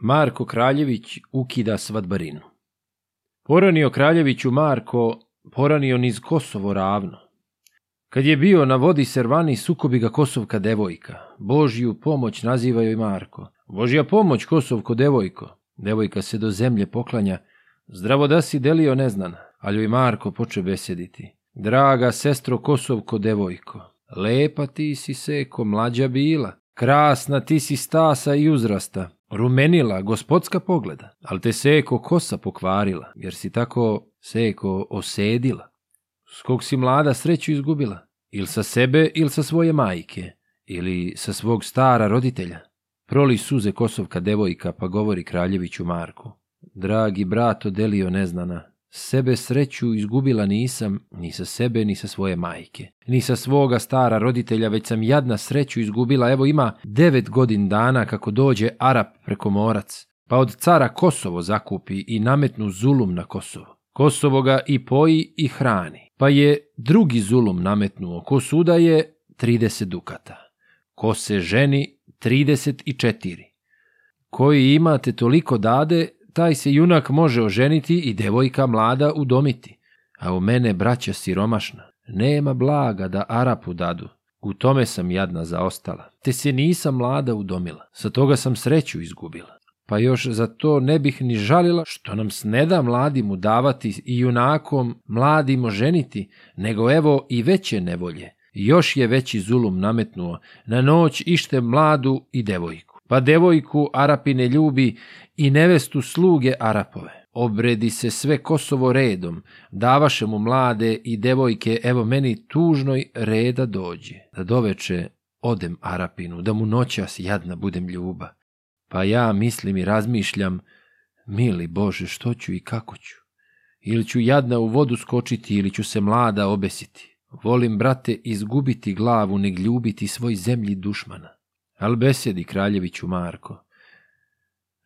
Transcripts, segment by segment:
Marko Kraljević ukida svadbarinu. Poranio Kraljeviću Marko, poranio niz Kosovo ravno. Kad je bio na vodi Servani, sukobi ga Kosovka devojka. Božju pomoć naziva joj Marko. Božja pomoć Kosovko devojko. Devojka se do zemlje poklanja. Zdravo da si delio neznan, ali joj Marko poče besediti. Draga sestro Kosovko devojko, lepa ti si seko mlađa bila, Krasna ti si stasa i uzrasta, rumenila, gospodska pogleda, ali te seko kosa pokvarila, jer si tako seko osedila. S kog si mlada sreću izgubila, ili sa sebe, ili sa svoje majke, ili sa svog stara roditelja. Proli suze kosovka devojka, pa govori kraljeviću Marku. Dragi brato, delio neznana, Sebe sreću izgubila nisam, ni sa sebe, ni sa svoje majke. Ni sa svoga stara roditelja, već sam jadna sreću izgubila. Evo ima devet godin dana kako dođe Arap preko morac, pa od cara Kosovo zakupi i nametnu zulum na Kosovo. Kosovo ga i poji i hrani. Pa je drugi zulum nametnuo, ko suda je 30 dukata. Ko se ženi 34. Koji imate toliko dade, taj se junak može oženiti i devojka mlada udomiti. A u mene braća siromašna. Nema blaga da Arapu dadu. U tome sam jadna zaostala. Te se nisam mlada udomila. Sa toga sam sreću izgubila. Pa još za to ne bih ni žalila što nam sneda mladimu davati i junakom mladim oženiti, nego evo i veće nevolje. Još je veći zulum nametnuo, na noć ište mladu i devojku pa devojku Arapine ljubi i nevestu sluge Arapove. Obredi se sve Kosovo redom, davaše mu mlade i devojke, evo meni tužnoj reda dođe, da doveče odem Arapinu, da mu noćas jadna budem ljuba. Pa ja mislim i razmišljam, mili Bože, što ću i kako ću? Ili ću jadna u vodu skočiti, ili ću se mlada obesiti. Volim, brate, izgubiti glavu, neg ljubiti svoj zemlji dušmana. Al besedi Kraljeviću Marko.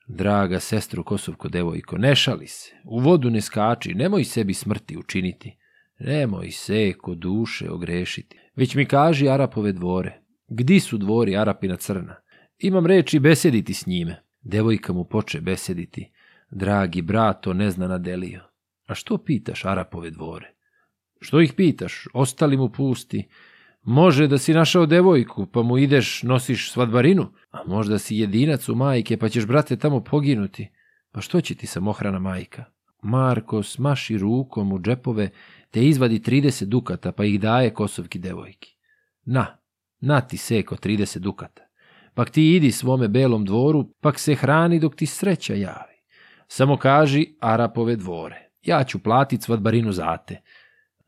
Draga sestru Kosovko devojko, ne šali se, u vodu ne skači, nemoj sebi smrti učiniti. Nemoj se ko duše ogrešiti. Već mi kaži Arapove dvore. Gdi su dvori Arapina crna? Imam reči besediti s njime. Devojka mu poče besediti. Dragi brato, ne zna nadelio. A što pitaš Arapove dvore? Što ih pitaš? Ostali mu pusti. Može da si našao devojku, pa mu ideš, nosiš svadbarinu, a možda si jedinac u majke, pa ćeš, brate, tamo poginuti. Pa što će ti samohrana majka? Marko smaši rukom u džepove te izvadi 30 dukata pa ih daje kosovki devojki. Na, na ti seko 30 dukata. Pak ti idi svome belom dvoru, pak se hrani dok ti sreća javi. Samo kaži Arapove dvore. Ja ću platit svadbarinu zate.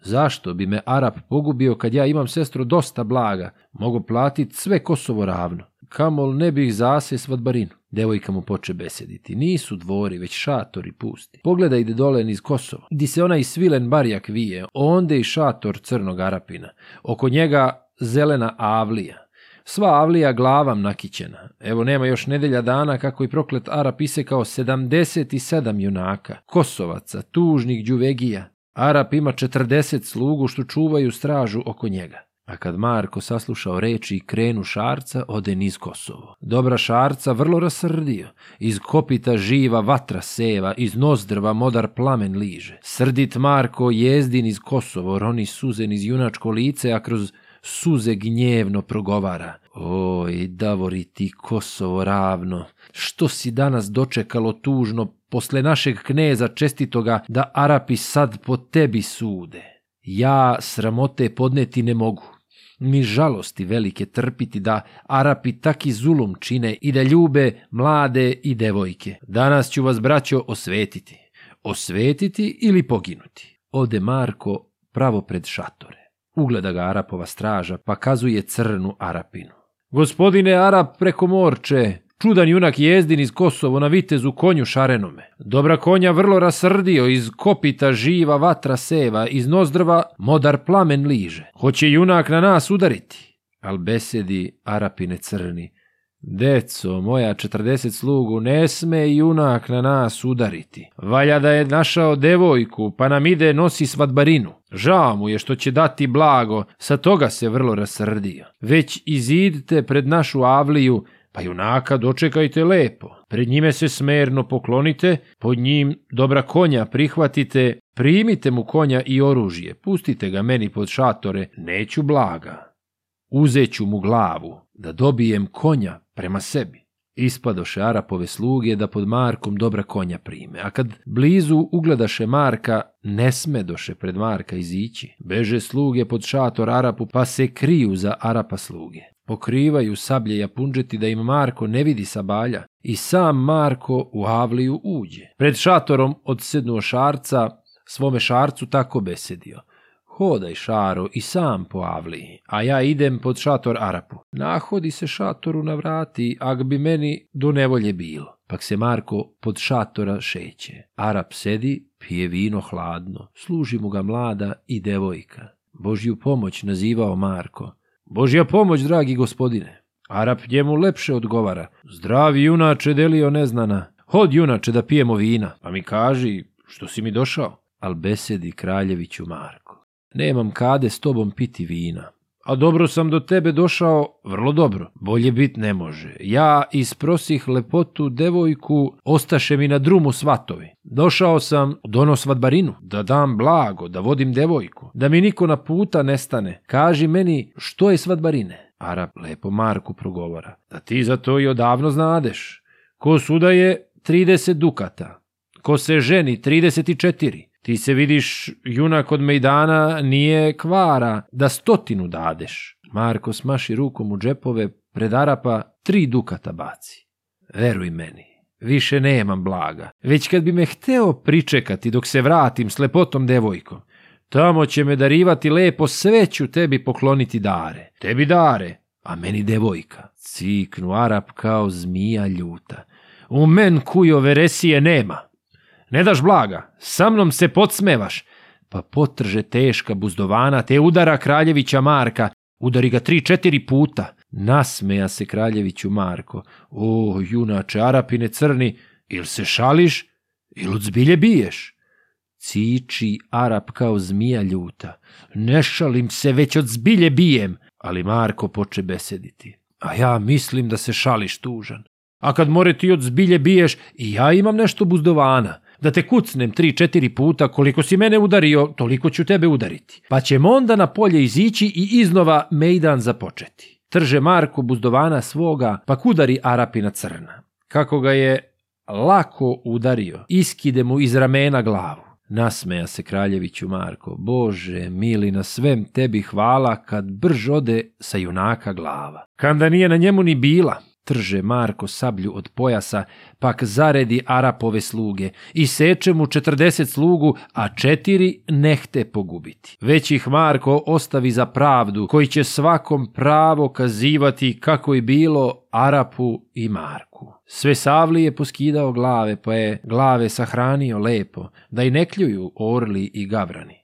Zašto bi me Arab pogubio kad ja imam sestru dosta blaga, mogu platiti sve Kosovo ravno. Kamol ne bih zase svadbarinu. Devojka mu poče besediti. Nisu dvori, već šatori pusti. Pogledaj ide dole niz Kosova, di se onaj svilen barjak vije, onde i šator crnog Arapina. Oko njega zelena avlija. Sva avlija glavam nakićena. Evo nema još nedelja dana kako i proklet Arap isekao 77 junaka, Kosovaca, tužnih đuvegija, Arap ima 40 slugu što čuvaju stražu oko njega. A kad Marko saslušao reči i krenu Šarca, ode niz Kosovo. Dobra Šarca vrlo rasrdio. Iz kopita živa vatra seva, iz nozdrva modar plamen liže. Srdit Marko jezdin iz Kosovo, roni suzen iz junačko lice, a kroz suze gnjevno progovara. Oj, davori ti Kosovo ravno, što si danas dočekalo tužno posle našeg kneza čestitoga da Arapi sad po tebi sude. Ja sramote podneti ne mogu mi žalosti velike trpiti da Arapi taki zulum čine i da ljube mlade i devojke. Danas ću vas, braćo, osvetiti. Osvetiti ili poginuti. Ode Marko pravo pred šatore. Ugleda ga Arapova straža, pa kazuje crnu Arapinu. Gospodine Arap preko morče, Čudan junak jezdin iz Kosovo na vitezu konju šarenome. Dobra konja vrlo rasrdio, iz kopita živa vatra seva, iz nozdrva modar plamen liže. Hoće junak na nas udariti. Al besedi Arapine crni. Deco, moja 40 slugu, ne sme junak na nas udariti. Valja da je našao devojku, pa nam ide nosi svadbarinu. Žao mu je što će dati blago, sa toga se vrlo rasrdio. Već izidite pred našu avliju, pa junaka dočekajte lepo. Pred njime se smerno poklonite, pod njim dobra konja prihvatite, primite mu konja i oružje, pustite ga meni pod šatore, neću blaga. Uzeću mu glavu, da dobijem konja prema sebi. Ispadoše Arapove sluge da pod Markom dobra konja prime, a kad blizu ugledaše Marka, ne smedoše pred Marka izići. Beže sluge pod šator Arapu, pa se kriju za Arapa sluge. Pokrivaju sablje japundžeti da im Marko ne vidi sabalja i sam Marko u avliju uđe. Pred šatorom odsednuo šarca, svome šarcu tako besedio. Hodaj, Šaro, i sam po avliji, a ja idem pod šator Arapu. Nahodi se šatoru na vrati, ak bi meni do nevolje bilo. Pak se Marko pod šatora šeće. Arap sedi, pije vino hladno. Služi mu ga mlada i devojka. Božju pomoć nazivao Marko. Božja pomoć, dragi gospodine. Arap njemu lepše odgovara. Zdravi junače delio neznana. Hod junače da pijemo vina, pa mi kaži što si mi došao. Al besedi kraljeviću Marko. Nemam kade s tobom piti vina. A dobro sam do tebe došao, vrlo dobro. Bolje bit ne može. Ja isprosih lepotu devojku, ostaše mi na drumu svatovi. Došao sam dono svadbarinu, da dam blago, da vodim devojku, da mi niko na puta nestane. Kaži meni što je svadbarine. Arab lepo Marku progovara. Da ti za to i odavno znadeš. Ko suda je 30 dukata, ko se ženi 34, Ti se vidiš, junak od Mejdana nije kvara, da stotinu dadeš. Marko smaši rukom u džepove, pred Arapa tri dukata baci. Veruj meni, više nemam blaga. Već kad bi me hteo pričekati dok se vratim s lepotom devojkom, tamo će me darivati lepo, sve ću tebi pokloniti dare. Tebi dare, a meni devojka. Ciknu Arap kao zmija ljuta. U men kujo veresije nema. Ne daš blaga, sa mnom se podsmevaš. Pa potrže teška buzdovana, te udara Kraljevića Marka, udari ga tri, četiri puta. Nasmeja se Kraljeviću Marko. O, junače, Arapine crni, ili se šališ, ili od zbilje biješ. Ciči Arap kao zmija ljuta. Ne šalim se, već od zbilje bijem. Ali Marko poče besediti. A ja mislim da se šališ tužan. A kad more ti od zbilje biješ, i ja imam nešto buzdovana da te kucnem 3-4 puta, koliko si mene udario, toliko ću tebe udariti. Pa ćemo onda na polje izići i iznova mejdan započeti. Trže Marko buzdovana svoga, pa kudari Arapina crna. Kako ga je lako udario, iskide mu iz ramena glavu. Nasmeja se kraljeviću Marko, Bože mili na svem tebi hvala kad brž ode sa junaka glava. Kanda nije na njemu ni bila, trže Marko sablju od pojasa, pak zaredi Arapove sluge i seče mu četrdeset slugu, a četiri nehte pogubiti. Već ih Marko ostavi za pravdu, koji će svakom pravo kazivati kako je bilo Arapu i Marku. Sve Savli je poskidao glave, pa je glave sahranio lepo, da i ne kljuju orli i gavrani.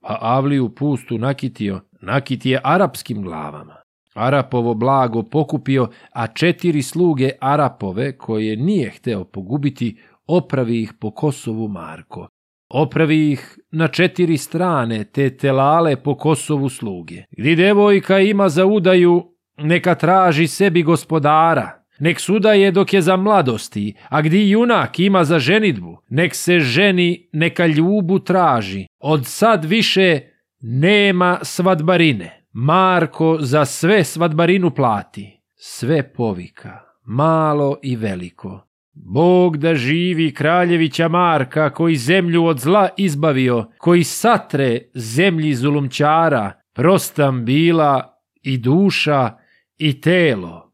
A Avliju pustu nakitio, nakit je arapskim glavama. Arapovo blago pokupio, a četiri sluge Arapove, koje nije hteo pogubiti, opravi ih po Kosovu Marko. Opravi ih na četiri strane, te telale po Kosovu sluge. Gdje devojka ima za udaju, neka traži sebi gospodara, nek suda je dok je za mladosti, a gdje junak ima za ženidbu, nek se ženi, neka ljubu traži, od sad više nema svadbarine. Marko za sve svadbarinu plati. Sve povika, malo i veliko. Bog da živi kraljevića Marka koji zemlju od zla izbavio, koji satre zemlji zulumčara, prostam bila i duša i telo.